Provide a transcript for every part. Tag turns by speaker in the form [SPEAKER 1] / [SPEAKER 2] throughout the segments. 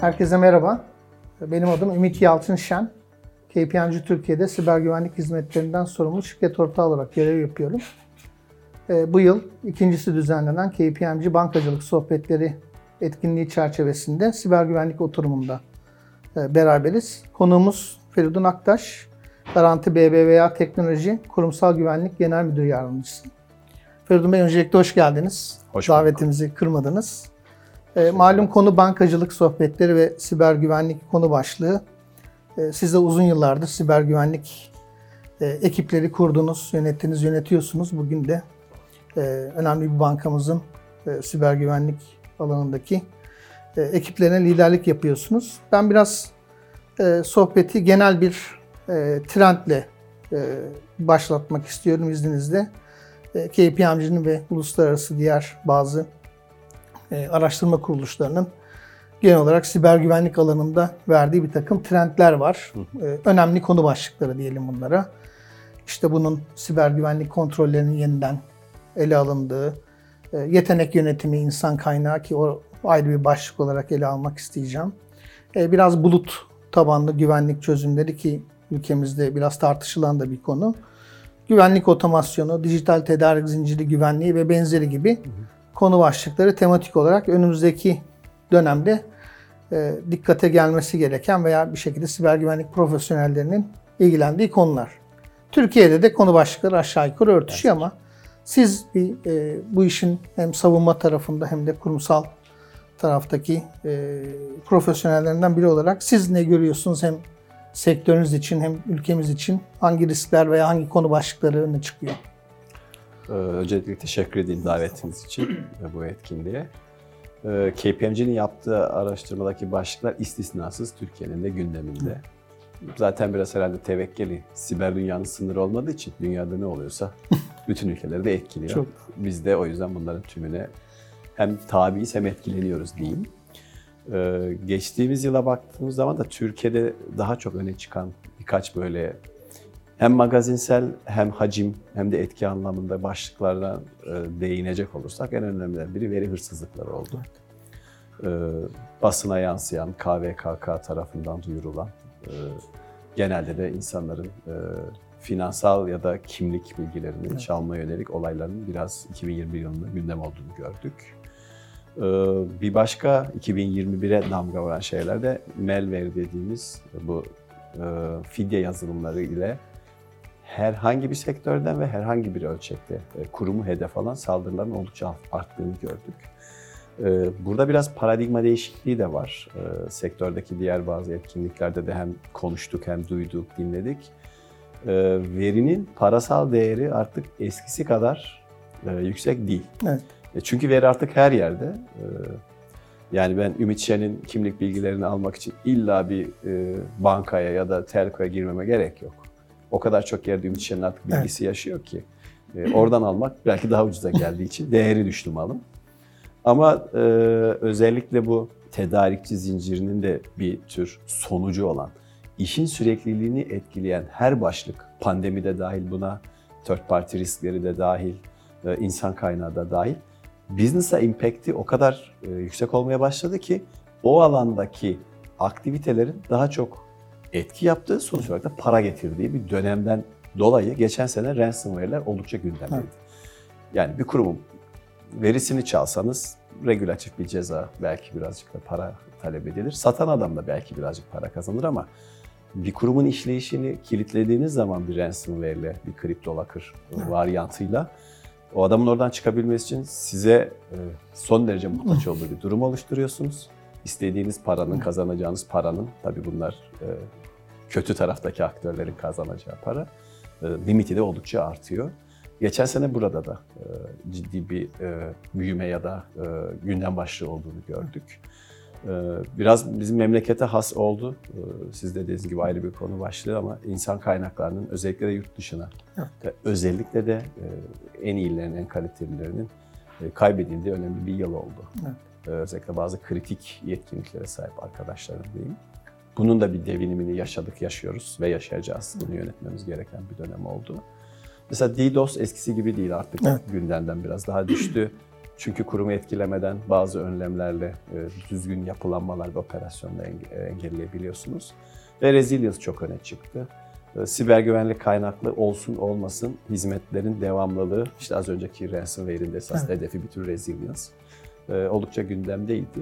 [SPEAKER 1] Herkese merhaba. Benim adım Ümit Yalçınşen. KPMG Türkiye'de siber güvenlik hizmetlerinden sorumlu şirket ortağı olarak görev yapıyorum. Ee, Bu yıl ikincisi düzenlenen KPMG Bankacılık Sohbetleri etkinliği çerçevesinde siber güvenlik oturumunda e, beraberiz. Konuğumuz Feridun Aktaş, Garanti BBVA Teknoloji Kurumsal Güvenlik Genel Müdür Yardımcısı. Feridun Bey öncelikle hoş geldiniz.
[SPEAKER 2] Hoş bulduk.
[SPEAKER 1] Davetimizi kırmadınız. E, malum konu bankacılık sohbetleri ve siber güvenlik konu başlığı. E, siz de uzun yıllardır siber güvenlik e, ekipleri kurdunuz, yönettiniz, yönetiyorsunuz. Bugün de e, önemli bir bankamızın e, siber güvenlik alanındaki e, ekiplerine liderlik yapıyorsunuz. Ben biraz e, sohbeti genel bir e, trendle e, başlatmak istiyorum izninizle. E, KPMG'nin ve uluslararası diğer bazı e, araştırma kuruluşlarının genel olarak siber güvenlik alanında verdiği bir takım trendler var. E, önemli konu başlıkları diyelim bunlara. İşte bunun siber güvenlik kontrollerinin yeniden ele alındığı, e, yetenek yönetimi, insan kaynağı ki o ayrı bir başlık olarak ele almak isteyeceğim. E, biraz bulut tabanlı güvenlik çözümleri ki ülkemizde biraz tartışılan da bir konu. Güvenlik otomasyonu, dijital tedarik zinciri güvenliği ve benzeri gibi konu başlıkları tematik olarak önümüzdeki dönemde e, dikkate gelmesi gereken veya bir şekilde siber güvenlik profesyonellerinin ilgilendiği konular. Türkiye'de de konu başlıkları aşağı yukarı örtüşüyor ama siz bir e, bu işin hem savunma tarafında hem de kurumsal taraftaki e, profesyonellerinden biri olarak siz ne görüyorsunuz hem sektörünüz için hem ülkemiz için hangi riskler veya hangi konu başlıkları öne çıkıyor?
[SPEAKER 2] Ee, Öncelikle teşekkür edeyim davetiniz için bu etkinliğe. Ee, KPMG'nin yaptığı araştırmadaki başlıklar istisnasız Türkiye'nin de gündeminde. Zaten biraz herhalde tevekkeli siber dünyanın sınırı olmadığı için dünyada ne oluyorsa bütün ülkeleri de etkiliyor.
[SPEAKER 1] Çok.
[SPEAKER 2] Biz de o yüzden bunların tümüne hem tabiiz hem etkileniyoruz diyeyim. Ee, geçtiğimiz yıla baktığımız zaman da Türkiye'de daha çok öne çıkan birkaç böyle hem magazinsel hem hacim hem de etki anlamında başlıklardan e, değinecek olursak en önemlilerinden biri veri hırsızlıkları oldu. E, basına yansıyan, KVKK tarafından duyurulan, e, genelde de insanların finansal ya da kimlik bilgilerini çalmaya yönelik olayların biraz 2021 yılında gündem olduğunu gördük. Bir başka 2021'e damga vuran şeyler de malware dediğimiz bu fidye yazılımları ile herhangi bir sektörden ve herhangi bir ölçekte e, kurumu hedef alan saldırıların oldukça arttığını gördük. E, Burada biraz paradigma değişikliği de var. E, Sektördeki diğer bazı etkinliklerde de hem konuştuk hem duyduk, dinledik. Verinin parasal değeri artık eskisi kadar yüksek değil.
[SPEAKER 1] Evet.
[SPEAKER 2] Çünkü veri artık her yerde. Yani ben Ümit Şen'in kimlik bilgilerini almak için illa bir bankaya ya da telkoya girmeme gerek yok. O kadar çok yerde Ümit Şen'in artık bilgisi yaşıyor ki. e, oradan almak belki daha ucuza geldiği için değeri düştü malın. Ama e, özellikle bu tedarikçi zincirinin de bir tür sonucu olan, işin sürekliliğini etkileyen her başlık, pandemi de dahil buna, third party riskleri de dahil, e, insan kaynağı da dahil, business'a impact'i o kadar e, yüksek olmaya başladı ki o alandaki aktivitelerin daha çok etki yaptığı, sonuç olarak da para getirdiği bir dönemden dolayı geçen sene ransomware'ler oldukça gündemdeydi.
[SPEAKER 1] Evet.
[SPEAKER 2] Yani bir kurumun verisini çalsanız regülatif bir ceza belki birazcık da para talep edilir. Satan adam da belki birazcık para kazanır ama bir kurumun işleyişini kilitlediğiniz zaman bir ransomware ile bir kriptolakır varyantıyla o adamın oradan çıkabilmesi için size e, son derece muhtaç olduğu bir durum oluşturuyorsunuz. İstediğiniz paranın, kazanacağınız paranın, tabii bunlar e, kötü taraftaki aktörlerin kazanacağı para, e, limiti de oldukça artıyor. Geçen sene burada da e, ciddi bir büyüme ya da gündem başlığı olduğunu gördük. Biraz bizim memlekete has oldu. Siz de dediğiniz gibi ayrı bir konu başlığı ama insan kaynaklarının özellikle de yurt dışına ve özellikle de en iyilerinin, en kalitelilerinin kaybedildiği önemli bir yıl oldu.
[SPEAKER 1] Evet.
[SPEAKER 2] E, özellikle bazı kritik yetkinliklere sahip arkadaşlarım diyeyim. Bunun da bir devinimini yaşadık, yaşıyoruz ve yaşayacağız. Bunu yönetmemiz gereken bir dönem oldu. Mesela DDoS eskisi gibi değil artık
[SPEAKER 1] Evet.
[SPEAKER 2] gündemden biraz daha düştü. Çünkü kurumu etkilemeden bazı önlemlerle e, düzgün yapılanmalar ve operasyonları enge- engelleyebiliyorsunuz. Ve resilience çok öne çıktı. E, Siber güvenlik kaynaklı olsun olmasın hizmetlerin devamlılığı, işte az önceki ransomware'in de esas
[SPEAKER 1] Evet.
[SPEAKER 2] hedefi bir tür resilience, e, oldukça gündemdeydi.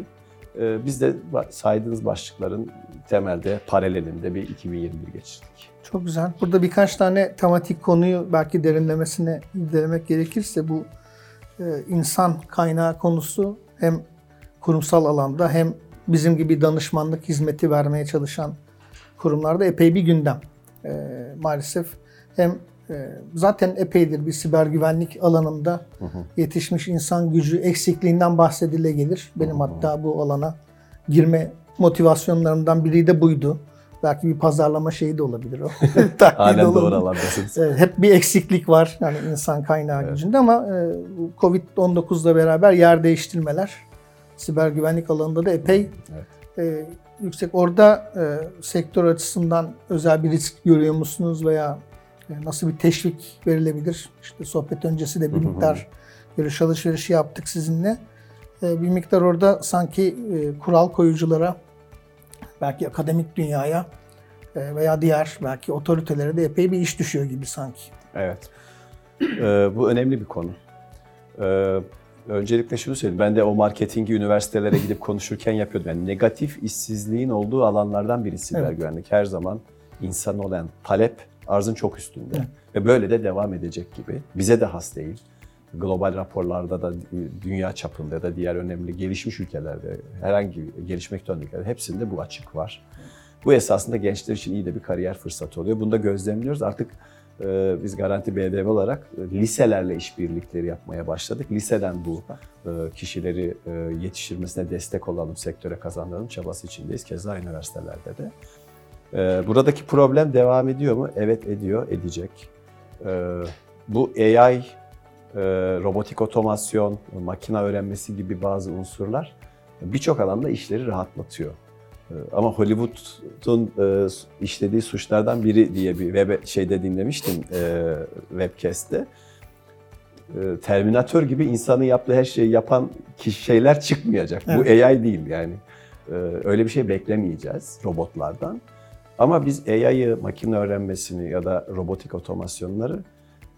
[SPEAKER 2] E, Biz de saydığınız başlıkların temelde paralelinde bir 2021 geçirdik.
[SPEAKER 1] Çok güzel. Burada birkaç tane tematik konuyu belki derinlemesine irdelemek gerekirse bu e, insan kaynağı konusu hem kurumsal alanda hem bizim gibi danışmanlık hizmeti vermeye çalışan kurumlarda epey bir gündem. E, maalesef hem e, zaten epeydir bir siber güvenlik alanında yetişmiş insan gücü eksikliğinden bahsedile gelir. Benim hatta bu alana girme motivasyonlarımdan biri de buydu. Belki bir pazarlama şeyi de olabilir o.
[SPEAKER 2] Halen doğru alandasınız.
[SPEAKER 1] Hep bir eksiklik var yani insan kaynağı
[SPEAKER 2] Evet.
[SPEAKER 1] gücünde ama e, bu Covid-19'la beraber yer değiştirmeler siber güvenlik alanında da epey
[SPEAKER 2] Evet.
[SPEAKER 1] e, yüksek. Orada e, sektör açısından özel bir risk görüyor musunuz veya e, nasıl bir teşvik verilebilir? İşte sohbet öncesi de bir miktar görüş alışverişi yaptık sizinle. E, bir miktar orada sanki e, kural koyuculara, belki akademik dünyaya e, veya diğer belki otoritelere de epey bir iş düşüyor gibi sanki.
[SPEAKER 2] Evet. Ee, bu önemli bir konu. Ee, öncelikle şunu söyleyeyim. Ben de o marketingi üniversitelere gidip konuşurken yapıyordum. Yani negatif işsizliğin olduğu alanlardan biri siber
[SPEAKER 1] Evet.
[SPEAKER 2] güvenlik. Her zaman insan olan talep arzın çok üstünde.
[SPEAKER 1] Evet.
[SPEAKER 2] Ve böyle de devam edecek gibi. Bize de has değil. Global raporlarda da dünya çapında da diğer önemli gelişmiş ülkelerde herhangi gelişmekte olan ülkelerde hepsinde bu açık var. Bu esasında gençler için iyi de bir kariyer fırsatı oluyor. Bunu da gözlemliyoruz. Artık e, biz Garanti BDV olarak e, liselerle işbirlikleri yapmaya başladık. Liseden bu e, kişileri e, yetiştirmesine destek olalım, sektöre kazandıralım çabası içindeyiz. Keza üniversitelerde de. E, buradaki problem devam ediyor mu? Evet ediyor, edecek. E, bu AI, e, robotik otomasyon, makine öğrenmesi gibi bazı unsurlar birçok alanda işleri rahatlatıyor. Ee, Ama Hollywood'un e, işlediği suçlardan biri diye bir web şeyde dinlemiştim e, webcast'te. E, Terminator gibi insanın yaptığı her şeyi yapan kişi şeyler çıkmayacak. Bu AI değil yani. E, öyle bir şey beklemeyeceğiz robotlardan. Ama biz AI'yı, makine öğrenmesini ya da robotik otomasyonları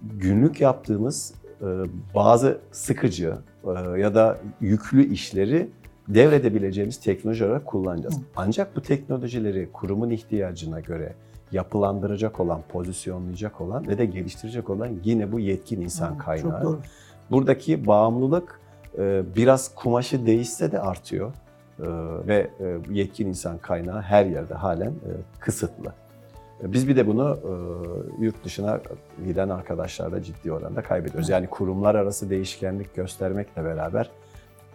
[SPEAKER 2] günlük yaptığımız e, bazı sıkıcı e, ya da yüklü işleri devredebileceğimiz teknoloji olarak kullanacağız. Ancak bu teknolojileri kurumun ihtiyacına göre yapılandıracak olan, pozisyonlayacak olan ve de geliştirecek olan yine bu yetkin insan
[SPEAKER 1] Çok
[SPEAKER 2] kaynağı.
[SPEAKER 1] doğru.
[SPEAKER 2] Buradaki bağımlılık e, biraz kumaşı değişse de artıyor ve e, yetkin insan kaynağı her yerde halen e, kısıtlı. E, Biz bir de bunu yurt dışına giden arkadaşlarla ciddi oranda kaybediyoruz. Yani kurumlar arası değişkenlik göstermekle beraber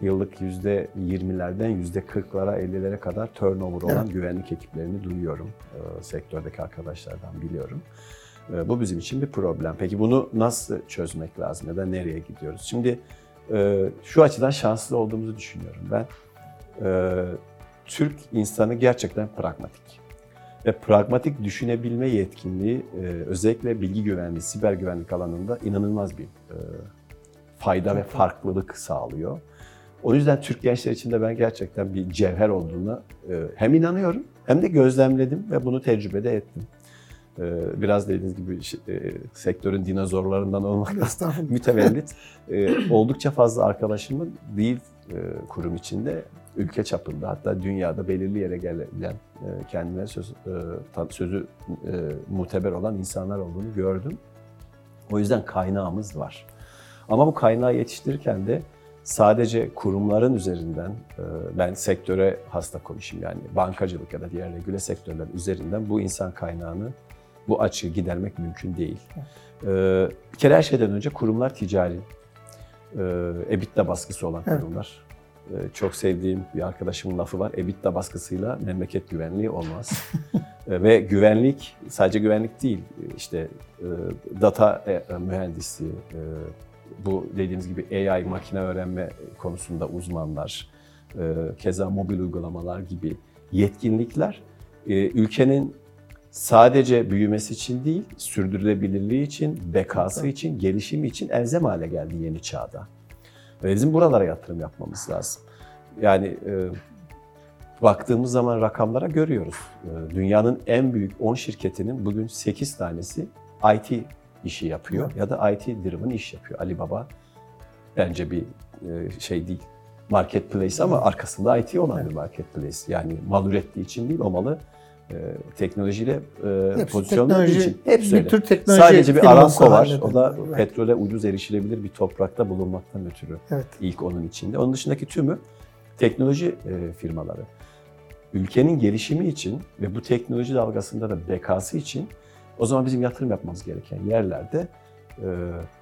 [SPEAKER 2] yıllık yüzde 20'lerden yüzde 40'lara 50'lere kadar turnover olan
[SPEAKER 1] Evet.
[SPEAKER 2] güvenlik ekiplerini duyuyorum. E, Sektördeki arkadaşlardan biliyorum. E, Bu bizim için bir problem. Peki bunu nasıl çözmek lazım ya da nereye gidiyoruz? Şimdi e, şu açıdan şanslı olduğumuzu düşünüyorum ben. E, Türk insanı gerçekten pragmatik. Ve pragmatik düşünebilme yetkinliği e, özellikle bilgi güvenliği, siber güvenlik alanında inanılmaz bir e, fayda ve farklılık sağlıyor. O yüzden Türk gençler için de ben gerçekten bir cevher olduğuna e, hem inanıyorum hem de gözlemledim ve bunu tecrübede ettim. E, Biraz dediğiniz gibi e, sektörün dinozorlarından olmak
[SPEAKER 1] Estağfurullah.
[SPEAKER 2] mütevellit e, oldukça fazla arkadaşımın değil e, kurum içinde ülke çapında hatta dünyada belirli yere gelen e, kendine söz, e, sözü e, muteber olan insanlar olduğunu gördüm. O yüzden kaynağımız var. Ama bu kaynağı yetiştirirken de sadece kurumların üzerinden, ben sektöre hasta konuşayım yani bankacılık ya da diğer regüle sektörler üzerinden bu insan kaynağını, bu açığı gidermek mümkün değil. Bir kere her şeyden önce kurumlar ticari, EBITDA baskısı olan kurumlar. E, Çok sevdiğim bir arkadaşımın lafı var, EBITDA baskısıyla memleket güvenliği olmaz. E, Ve güvenlik sadece güvenlik değil, işte e, data e, mühendisliği, e, bu dediğimiz gibi AI, makine öğrenme konusunda uzmanlar, e, keza mobil uygulamalar gibi yetkinlikler e, ülkenin sadece büyümesi için değil, sürdürülebilirliği için, bekası için, gelişimi için elzem hale geldi yeni çağda. Ve bizim buralara yatırım yapmamız lazım. Yani e, baktığımız zaman rakamlara görüyoruz. E, dünyanın en büyük 10 şirketinin bugün 8 tanesi IT işi yapıyor ya da IT driven iş yapıyor. Alibaba bence bir e, şey değil. Marketplace ama arkasında IT olan bir marketplace. Yani mal ürettiği için değil o malı e, teknolojiyle e,
[SPEAKER 1] teknoloji-
[SPEAKER 2] için. Hepsi
[SPEAKER 1] bir
[SPEAKER 2] öyle.
[SPEAKER 1] tür teknoloji
[SPEAKER 2] Sadece bir Aramco var. O da.
[SPEAKER 1] Evet.
[SPEAKER 2] petrole ucuz erişilebilir bir toprakta bulunmaktan ötürü
[SPEAKER 1] Evet.
[SPEAKER 2] ilk onun içinde. Onun dışındaki tümü teknoloji e, firmaları. Ülkenin gelişimi için ve bu teknoloji dalgasında da bekası için o zaman bizim yatırım yapmamız gereken yerlerde e,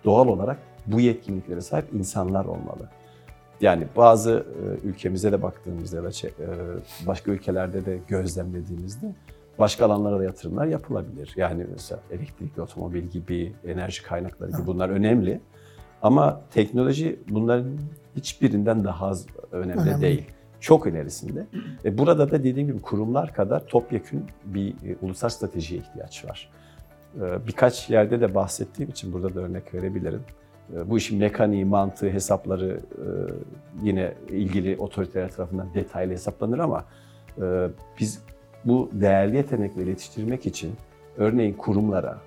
[SPEAKER 2] doğal olarak bu yetkinliklere sahip insanlar olmalı. Yani bazı e, ülkemize de baktığımızda ya da e, başka ülkelerde de gözlemlediğimizde başka alanlara da yatırımlar yapılabilir. Yani mesela elektrikli otomobil gibi, enerji kaynakları gibi bunlar önemli. Ama teknoloji bunların hiçbirinden daha az önemli,
[SPEAKER 1] Önemli.
[SPEAKER 2] değil. Çok ilerisinde. Ve burada da dediğim gibi kurumlar kadar topyekün bir e, ulusal stratejiye ihtiyaç var. Birkaç yerde de bahsettiğim için burada da örnek verebilirim. E, bu işin mekaniği, mantığı, hesapları e, yine ilgili otoriteler tarafından detaylı hesaplanır ama e, biz bu değerli yetenekleri yetiştirmek için örneğin kurumlara,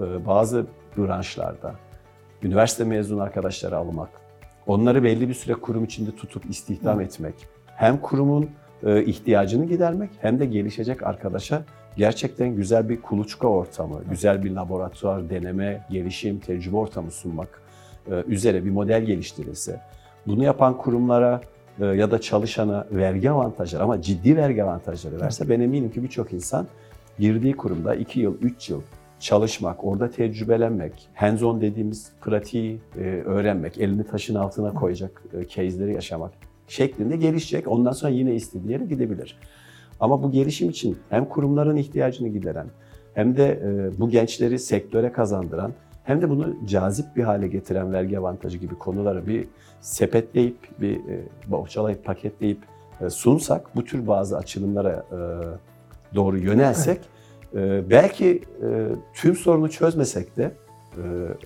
[SPEAKER 2] e, bazı branşlarda üniversite mezun arkadaşları almak, onları belli bir süre kurum içinde tutup istihdam etmek, hem kurumun ihtiyacını gidermek hem de gelişecek arkadaşa gerçekten güzel bir kuluçka ortamı, güzel bir laboratuvar, deneme, gelişim, tecrübe ortamı sunmak üzere bir model geliştirilse, bunu yapan kurumlara e, ya da çalışana vergi avantajları ama ciddi vergi avantajları verse ben eminim ki birçok insan girdiği kurumda 2 yıl, 3 yıl çalışmak, orada tecrübelenmek, hands-on dediğimiz pratiği e, öğrenmek, elini taşın altına koyacak e, case'leri yaşamak şeklinde gelişecek. Ondan sonra yine istediği yere gidebilir. Ama bu gelişim için hem kurumların ihtiyacını gideren, hem de e, bu gençleri sektöre kazandıran, hem de bunu cazip bir hale getiren vergi avantajı gibi konuları bir sepetleyip, bir e, bohçalayıp, paketleyip e, sunsak, bu tür bazı açılımlara e, doğru yönelsek, belki tüm sorunu çözmesek de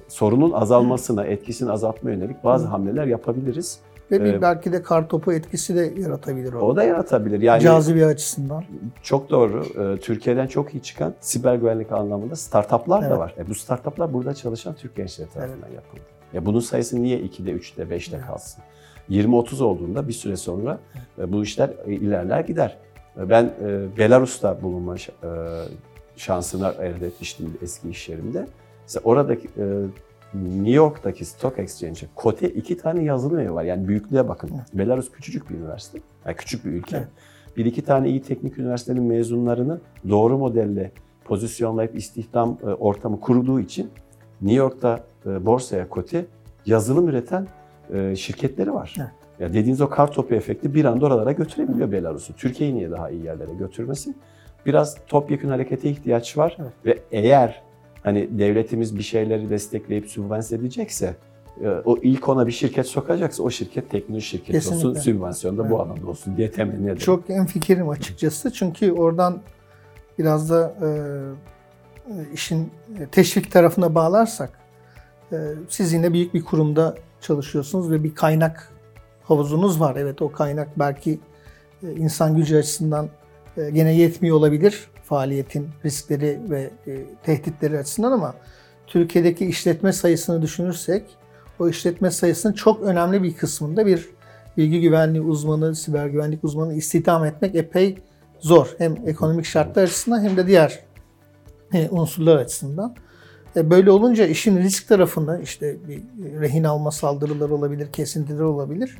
[SPEAKER 2] sorunun azalmasına, etkisini azaltmaya yönelik bazı hamleler yapabiliriz.
[SPEAKER 1] Ve bir
[SPEAKER 2] Ee,
[SPEAKER 1] belki de kartopu etkisi de yaratabilir o.
[SPEAKER 2] O da yaratabilir. Yani
[SPEAKER 1] Cazibe açısından.
[SPEAKER 2] çok doğru. Ee, Türkiye'den çok iyi çıkan siber güvenlik anlamında startuplar da
[SPEAKER 1] Evet.
[SPEAKER 2] var. E, bu startuplar burada çalışan Türk gençleri tarafından yapıldı. Ya bunun sayısı niye 2'de, 3'te, 5'te kalsın? 20-30 olduğunda bir süre sonra e, bu işler e, ilerler gider. E, Ben e, Belarus'ta bulunma e, şansını elde etmiştim eski iş yerimde. Mesela oradaki e, New York'taki Stock Exchange'e kote iki tane yazılım evi var. Yani büyüklüğe bakın. Belarus küçücük bir üniversite. Yani küçük bir ülke.
[SPEAKER 1] Evet.
[SPEAKER 2] Bir iki tane iyi teknik üniversitenin mezunlarını doğru modelle pozisyonlayıp istihdam e, ortamı kurduğu için New York'ta e, borsaya kote yazılım üreten e, şirketleri var.
[SPEAKER 1] Evet.
[SPEAKER 2] Ya dediğiniz o kar topu efekti bir anda oralara götürebiliyor Belarus'u. Türkiye'yi niye daha iyi yerlere götürmesin? Biraz topyekun harekete ihtiyaç var
[SPEAKER 1] Evet.
[SPEAKER 2] ve eğer hani devletimiz bir şeyleri destekleyip sübvanse edecekse e, o ilk ona bir şirket sokacaksa o şirket teknoloji şirketi olsun,
[SPEAKER 1] Kesinlikle.
[SPEAKER 2] sübvansiyonda bu
[SPEAKER 1] Evet.
[SPEAKER 2] alanda olsun diye temenni ederim.
[SPEAKER 1] Çok en fikrim açıkçası. Çünkü oradan biraz da e, e, işin teşvik tarafına bağlarsak e, siz yine büyük bir kurumda çalışıyorsunuz ve bir kaynak havuzunuz var. Evet o kaynak belki e, insan gücü açısından gene yetmiyor olabilir faaliyetin riskleri ve e, tehditleri açısından ama Türkiye'deki işletme sayısını düşünürsek o işletme sayısının çok önemli bir kısmında bir bilgi güvenliği uzmanı, siber güvenlik uzmanı istihdam etmek epey zor. Hem ekonomik şartlar açısından hem de diğer e, unsurlar açısından. E, Böyle olunca işin risk tarafında işte bir rehin alma saldırıları olabilir, kesintiler olabilir.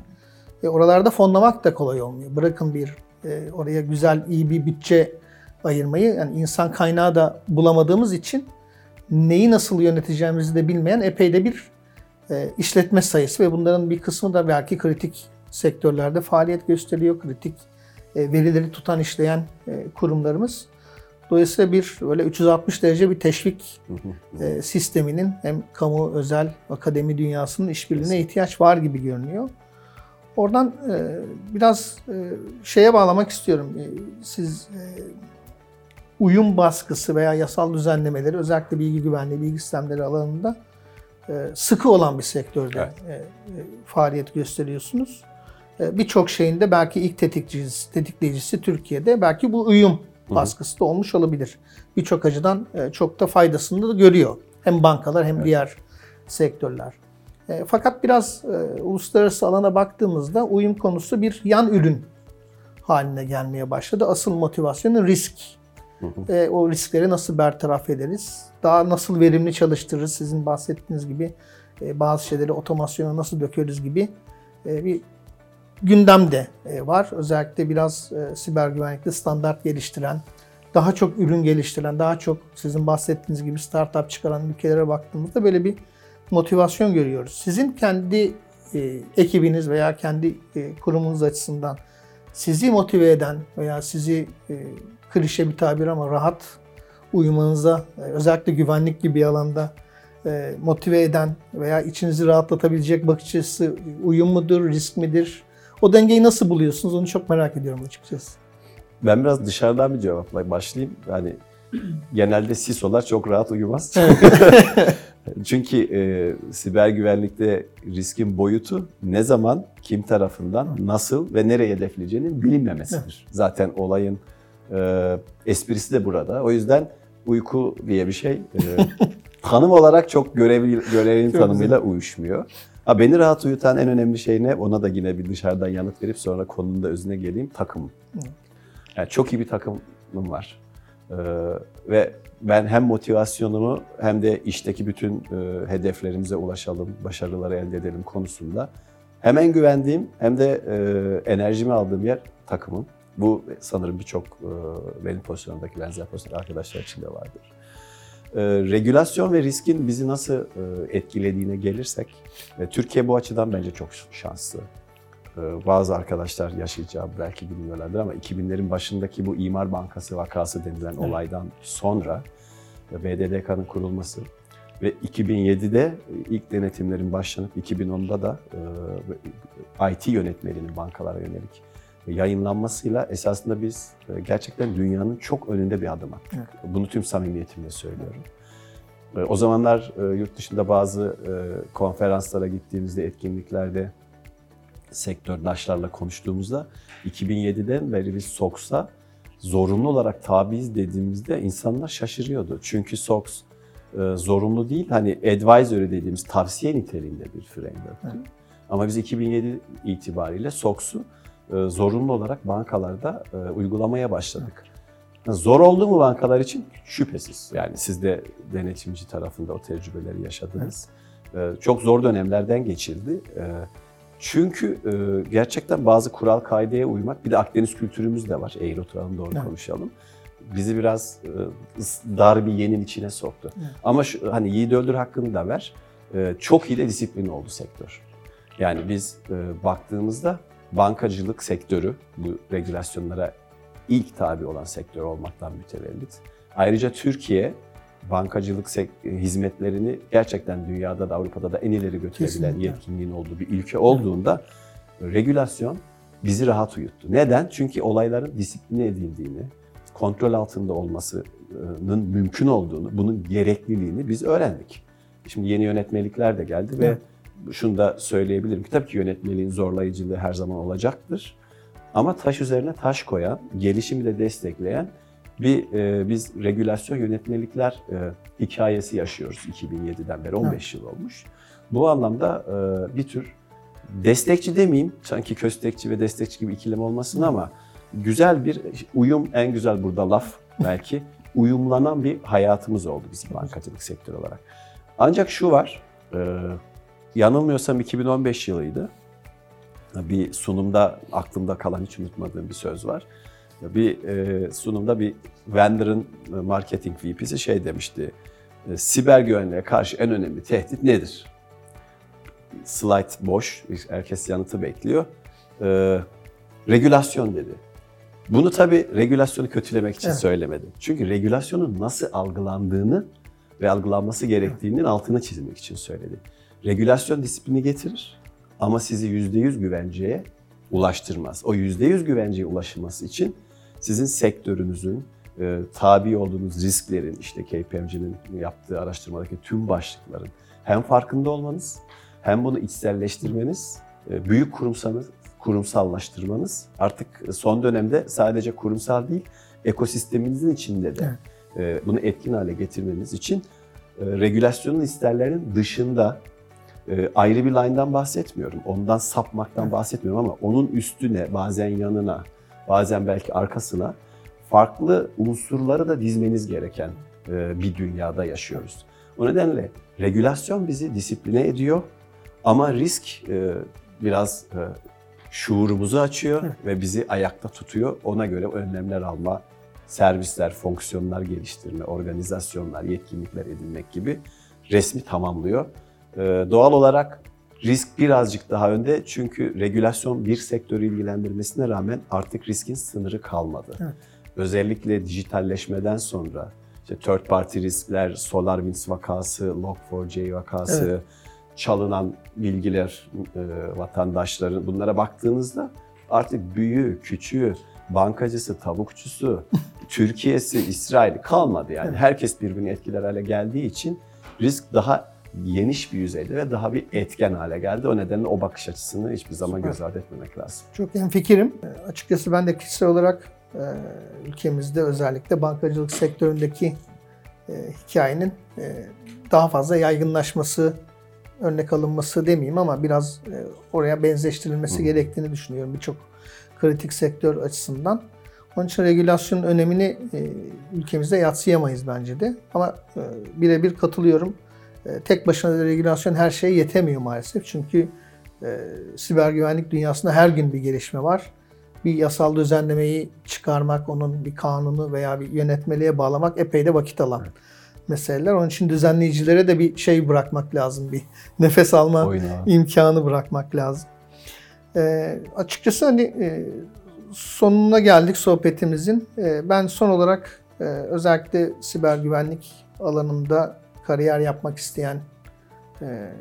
[SPEAKER 1] E, oralarda fonlamak da kolay olmuyor. Bırakın bir e, oraya güzel, iyi bir bütçe ayırmayı. Yani insan kaynağı da bulamadığımız için neyi nasıl yöneteceğimizi de bilmeyen epey de bir e, işletme sayısı ve bunların bir kısmı da belki kritik sektörlerde faaliyet gösteriyor. Kritik e, verileri tutan, işleyen e, kurumlarımız. Dolayısıyla bir böyle 360 derece bir teşvik e, sisteminin hem kamu, özel, akademi dünyasının işbirliğine ihtiyaç var gibi görünüyor. Oradan e, biraz e, şeye bağlamak istiyorum. E, siz e, uyum baskısı veya yasal düzenlemeleri özellikle bilgi güvenliği, bilgi sistemleri alanında e, sıkı olan bir sektörde
[SPEAKER 2] Evet.
[SPEAKER 1] e, e, faaliyet gösteriyorsunuz. Birçok şeyin de belki ilk tetikleyicisi, tetikleyicisi Türkiye'de belki bu uyum baskısı da olmuş olabilir. Birçok açıdan çok da faydasını da görüyor. Hem bankalar hem diğer sektörler. E, Fakat biraz e, uluslararası alana baktığımızda uyum konusu bir yan ürün haline gelmeye başladı. Asıl motivasyonu risk. E, o riskleri nasıl bertaraf ederiz? Daha nasıl verimli çalıştırırız? Sizin bahsettiğiniz gibi e, bazı şeyleri otomasyona nasıl dökeriz gibi e, bir gündem de e, var. Özellikle biraz e, siber güvenlikte standart geliştiren, daha çok ürün geliştiren, daha çok sizin bahsettiğiniz gibi startup çıkaran ülkelere baktığımızda böyle bir motivasyon görüyoruz. Sizin kendi e, ekibiniz veya kendi e, kurumunuz açısından sizi motive eden veya sizi e, klişe bir tabir ama rahat uyumanıza, e, özellikle güvenlik gibi bir alanda e, motive eden veya içinizi rahatlatabilecek bakış açısı uyum mudur, risk midir? O dengeyi nasıl buluyorsunuz? Onu çok merak ediyorum açıkçası.
[SPEAKER 2] Ben biraz dışarıdan bir cevapla başlayayım. Yani genelde sisolar çok rahat uyumaz. Çünkü e, siber güvenlikte riskin boyutu ne zaman, kim tarafından, nasıl ve nereye hedefleyeceğinin bilinmemesidir. Zaten olayın e, esprisi de burada. O yüzden uyku diye bir şey e, tanım olarak çok görevi, görevin
[SPEAKER 1] Çok
[SPEAKER 2] tanımıyla uyuşmuyor. Ha, beni rahat uyutan en önemli şey ne? Ona da yine bir dışarıdan yanıt verip sonra konunun da özüne geleyim. Takım. Yani çok iyi bir takımım var. Ee, ve ben hem motivasyonumu hem de işteki bütün e, hedeflerimize ulaşalım, başarıları elde edelim konusunda hem en güvendiğim hem de e, enerjimi aldığım yer takımım. Bu sanırım birçok e, benim pozisyonumdaki benzer pozisyon arkadaşlar için de vardır. E, regülasyon ve riskin bizi nasıl e, etkilediğine gelirsek, Türkiye bu açıdan bence çok şanslı. Bazı arkadaşlar yaşayacağı belki bilmiyorlardır ama 2000'lerin başındaki bu İmar Bankası vakası denilen olaydan sonra BDDK'nın kurulması ve 2007'de ilk denetimlerin başlanıp 2010'da da IT yönetmeliğinin bankalara yönelik yayınlanmasıyla esasında biz e, gerçekten dünyanın çok önünde bir adım attık.
[SPEAKER 1] Evet.
[SPEAKER 2] Bunu tüm samimiyetimle söylüyorum. E, O zamanlar e, yurt dışında bazı konferanslara gittiğimizde, etkinliklerde sektördaşlarla konuştuğumuzda 2007'den beri biz SOX'a zorunlu olarak tabiiz dediğimizde insanlar şaşırıyordu. Çünkü SOX zorunlu değil, hani advisory dediğimiz tavsiye niteliğinde bir framework'tü.
[SPEAKER 1] Evet.
[SPEAKER 2] Ama biz 2007 itibariyle SOX'u e, zorunlu olarak bankalarda e, uygulamaya başladık. Zor oldu mu bankalar için? Şüphesiz. Yani siz de denetimci tarafında o tecrübeleri yaşadınız. E, Çok zor dönemlerden geçildi. E, Çünkü e, gerçekten bazı kural kaideye uymak, bir de Akdeniz kültürümüz de var. Eğri oturalım doğru
[SPEAKER 1] Evet.
[SPEAKER 2] konuşalım. Bizi biraz e, dar bir yenin içine soktu.
[SPEAKER 1] Evet.
[SPEAKER 2] Ama şu, hani yiğit öldür hakkını da ver. E, Çok iyi de disiplin oldu sektör. Yani biz e, baktığımızda bankacılık sektörü bu regülasyonlara ilk tabi olan sektör olmaktan mütevellit. Ayrıca Türkiye bankacılık hizmetlerini gerçekten dünyada da Avrupa'da da en ileri götürebilen
[SPEAKER 1] Kesinlikle.
[SPEAKER 2] yetkinliğin olduğu bir ülke olduğunda regülasyon bizi rahat uyuttu. Neden? Çünkü olayların disipline edildiğini, kontrol altında olmasının mümkün olduğunu, bunun gerekliliğini biz öğrendik. Şimdi yeni yönetmelikler de geldi ve
[SPEAKER 1] Evet.
[SPEAKER 2] Şunu da söyleyebilirim ki tabii ki yönetmeliğin zorlayıcılığı her zaman olacaktır. Ama taş üzerine taş koyan, gelişimi de destekleyen bir e, biz regülasyon yönetmelikler e, hikayesi yaşıyoruz 2007'den beri 15 yıl olmuş. Bu anlamda e, bir tür destekçi demeyeyim, sanki köstekçi ve destekçi gibi ikilem olmasın ama güzel bir uyum, en güzel burada laf belki, uyumlanan bir hayatımız oldu bizim bankacılık sektörü olarak. Ancak şu var, e, yanılmıyorsam 2015 yılıydı. Bir sunumda aklımda kalan hiç unutmadığım bir söz var. Bir e, sunumda bir vendor'ın e, marketing VP'si şey demişti. e, Siber güvenliğe karşı en önemli tehdit nedir? Slide boş, herkes yanıtı bekliyor. E, regülasyon dedi. Bunu tabii regülasyonu kötülemek için
[SPEAKER 1] Evet.
[SPEAKER 2] söylemedi. Çünkü regülasyonun nasıl algılandığını ve algılanması gerektiğinin altını çizmek için söyledi. Regülasyon disiplini getirir ama sizi %100 güvenceye ulaştırmaz. O %100 güvenceye ulaşılması için sizin sektörünüzün e, tabi olduğunuz risklerin, işte KPMG'nin yaptığı araştırmadaki tüm başlıkların hem farkında olmanız hem bunu içselleştirmeniz, e, büyük kurumsanız kurumsallaştırmanız artık son dönemde sadece kurumsal değil ekosisteminizin içinde de e, bunu etkin hale getirmeniz için e, regülasyonun isterlerinin dışında e, ayrı bir line'dan bahsetmiyorum. Ondan sapmaktan bahsetmiyorum ama onun üstüne, bazen yanına, bazen belki arkasına farklı unsurları da dizmeniz gereken e, bir dünyada yaşıyoruz. O nedenle regülasyon bizi disipline ediyor ama risk e, biraz e, şuurumuzu açıyor ve bizi ayakta tutuyor. Ona göre önlemler alma, servisler, fonksiyonlar geliştirme, organizasyonlar, yetkinlikler edinmek gibi resmi tamamlıyor. Ee, doğal olarak risk birazcık daha önde çünkü regülasyon bir sektörü ilgilendirmesine rağmen artık riskin sınırı kalmadı.
[SPEAKER 1] Evet.
[SPEAKER 2] Özellikle dijitalleşmeden sonra işte third party riskler, SolarWinds vakası, Log4j vakası,
[SPEAKER 1] Evet.
[SPEAKER 2] çalınan bilgiler e, vatandaşların bunlara baktığınızda artık büyüğü, küçüğü, bankacısı, tavukçusu, Türkiye'si, İsrail kalmadı yani.
[SPEAKER 1] Evet.
[SPEAKER 2] Herkes birbirini etkiler hale geldiği için risk daha geniş bir yüzeyde ve daha bir etken hale geldi. O nedenle o bakış açısını hiçbir zaman göz ardı etmemek lazım.
[SPEAKER 1] Çok hemfikirim. E, Açıkçası ben de kişisel olarak e, ülkemizde özellikle bankacılık sektöründeki e, hikayenin daha fazla yaygınlaşması, örnek alınması demeyeyim ama biraz oraya benzeştirilmesi
[SPEAKER 2] Hı.
[SPEAKER 1] gerektiğini düşünüyorum birçok kritik sektör açısından. Onun için regülasyonun önemini ülkemizde yatsıyamayız bence de. Ama birebir katılıyorum. E, tek başına da regülasyon her şeye yetemiyor maalesef. Çünkü e, siber güvenlik dünyasında her gün bir gelişme var. Bir yasal düzenlemeyi çıkarmak, onun bir kanunu veya bir yönetmeliğe bağlamak epey de vakit alan meseleler. Onun için düzenleyicilere de bir şey bırakmak lazım, bir nefes alma
[SPEAKER 2] Oyuna.
[SPEAKER 1] imkanı bırakmak lazım. E, açıkçası hani e, sonuna geldik sohbetimizin. E, ben son olarak e, özellikle siber güvenlik alanında kariyer yapmak isteyen e,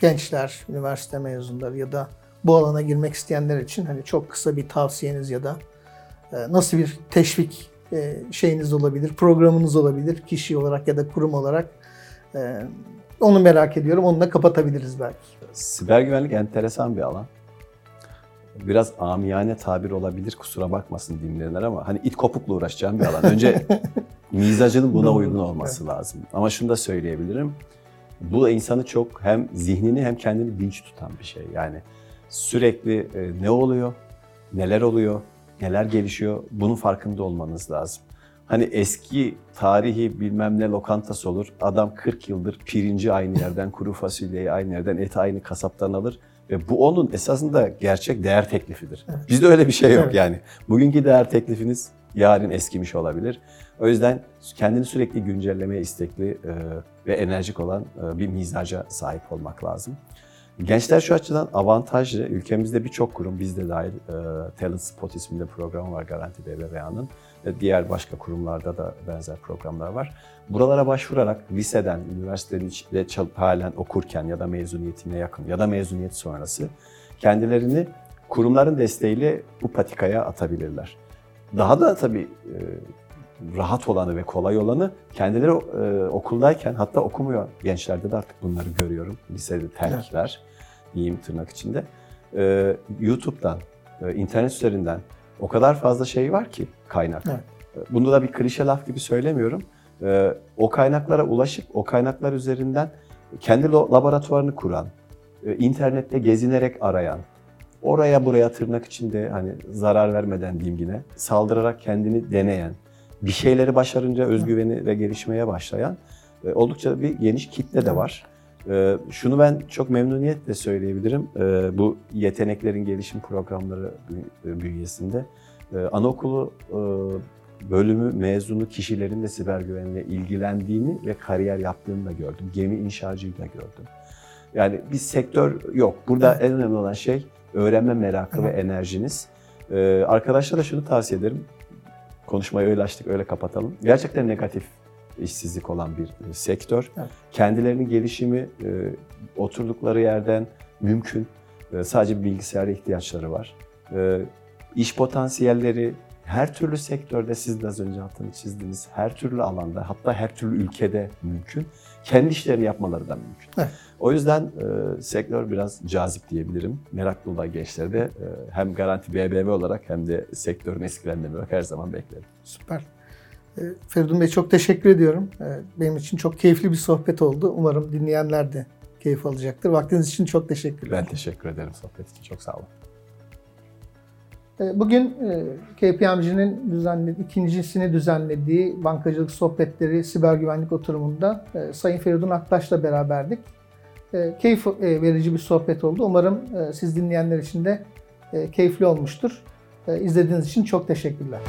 [SPEAKER 1] gençler, üniversite mezunları ya da bu alana girmek isteyenler için hani çok kısa bir tavsiyeniz ya da e, nasıl bir teşvik e, şeyiniz olabilir, programınız olabilir kişi olarak ya da kurum olarak e, onu merak ediyorum. Onunla kapatabiliriz belki.
[SPEAKER 2] Siber güvenlik enteresan bir alan. Biraz amiyane tabir olabilir kusura bakmasın dinleyenler ama hani it kopukla uğraşacağım bir alan. Önce mizacının buna uygun olması lazım. Ama şunu da söyleyebilirim. Bu insanı çok hem zihnini hem kendini dinç tutan bir şey. Yani sürekli e, ne oluyor, neler oluyor, neler gelişiyor bunun farkında olmanız lazım. Hani eski tarihi bilmem ne lokantası olur. Adam 40 yıldır pirinci aynı yerden, kuru fasulyeyi aynı yerden, eti aynı kasaptan alır. Ve bu onun esasında gerçek değer teklifidir. Bizde öyle bir şey yok
[SPEAKER 1] Evet.
[SPEAKER 2] yani. Bugünkü değer teklifiniz yarın eskimiş olabilir. O yüzden kendini sürekli güncellemeye istekli e, ve enerjik olan e, bir mizaca sahip olmak lazım. Gençler şu açıdan avantajlı. Ülkemizde birçok kurum, bizde dahil e, Talent Spot isminde programı var Garanti BBVA'nın. Ve diğer başka kurumlarda da benzer programlar var. Buralara başvurarak liseden, çal- halen okurken ya da mezuniyetine yakın ya da mezuniyet sonrası kendilerini kurumların desteğiyle bu patikaya atabilirler. Daha da tabii e, rahat olanı ve kolay olanı kendileri e, okuldayken hatta okumuyor gençlerde de artık bunları görüyorum. Lisede terkler diyeyim tırnak içinde. E, YouTube'dan, internet üzerinden o kadar fazla şey var ki kaynak.
[SPEAKER 1] Evet.
[SPEAKER 2] Bunu da bir klişe laf gibi söylemiyorum. O kaynaklara ulaşıp o kaynaklar üzerinden kendi laboratuvarını kuran, internette gezinerek arayan, oraya buraya tırnak içinde hani zarar vermeden diyeyim yine saldırarak kendini deneyen, bir şeyleri başarınca özgüveni ve gelişmeye başlayan e, oldukça bir geniş kitle de var. E, Şunu ben çok memnuniyetle söyleyebilirim. E, Bu yeteneklerin gelişim programları bü- bünyesinde e, anaokulu e, bölümü mezunu kişilerin de siber güvenliğe ilgilendiğini ve kariyer yaptığını da gördüm. Gemi inşacıyı da gördüm. Yani bir sektör yok. Burada en önemli olan şey öğrenme merakı ve enerjiniz. Ee, arkadaşlara şunu tavsiye ederim. Konuşmayı öyle açtık, öyle kapatalım. Gerçekten negatif işsizlik olan bir e, sektör.
[SPEAKER 1] Evet.
[SPEAKER 2] Kendilerinin gelişimi e, oturdukları yerden mümkün. E, sadece bilgisayara ihtiyaçları var. E, iş potansiyelleri her türlü sektörde siz de az önce altını çizdiğiniz her türlü alanda hatta her türlü ülkede mümkün. Kendi işlerini yapmaları da mümkün.
[SPEAKER 1] Evet.
[SPEAKER 2] O yüzden e, sektör biraz cazip diyebilirim. Meraklı olan gençleri de e, hem Garanti BBV olarak hem de sektörün eskilerine olarak her zaman beklerim.
[SPEAKER 1] Süper. E, Feridun Bey çok teşekkür ediyorum. E, Benim için çok keyifli bir sohbet oldu. Umarım dinleyenler de keyif alacaktır. Vaktiniz için çok teşekkürler.
[SPEAKER 2] Ben teşekkür ederim sohbet için. Çok sağ olun.
[SPEAKER 1] E, Bugün e, KPMG'nin düzenlediği, ikincisini düzenlediği bankacılık sohbetleri siber güvenlik oturumunda e, Sayın Feridun Aktaş'la beraberdik. Keyif verici bir sohbet oldu. Umarım siz dinleyenler için de keyifli olmuştur. İzlediğiniz için çok teşekkürler.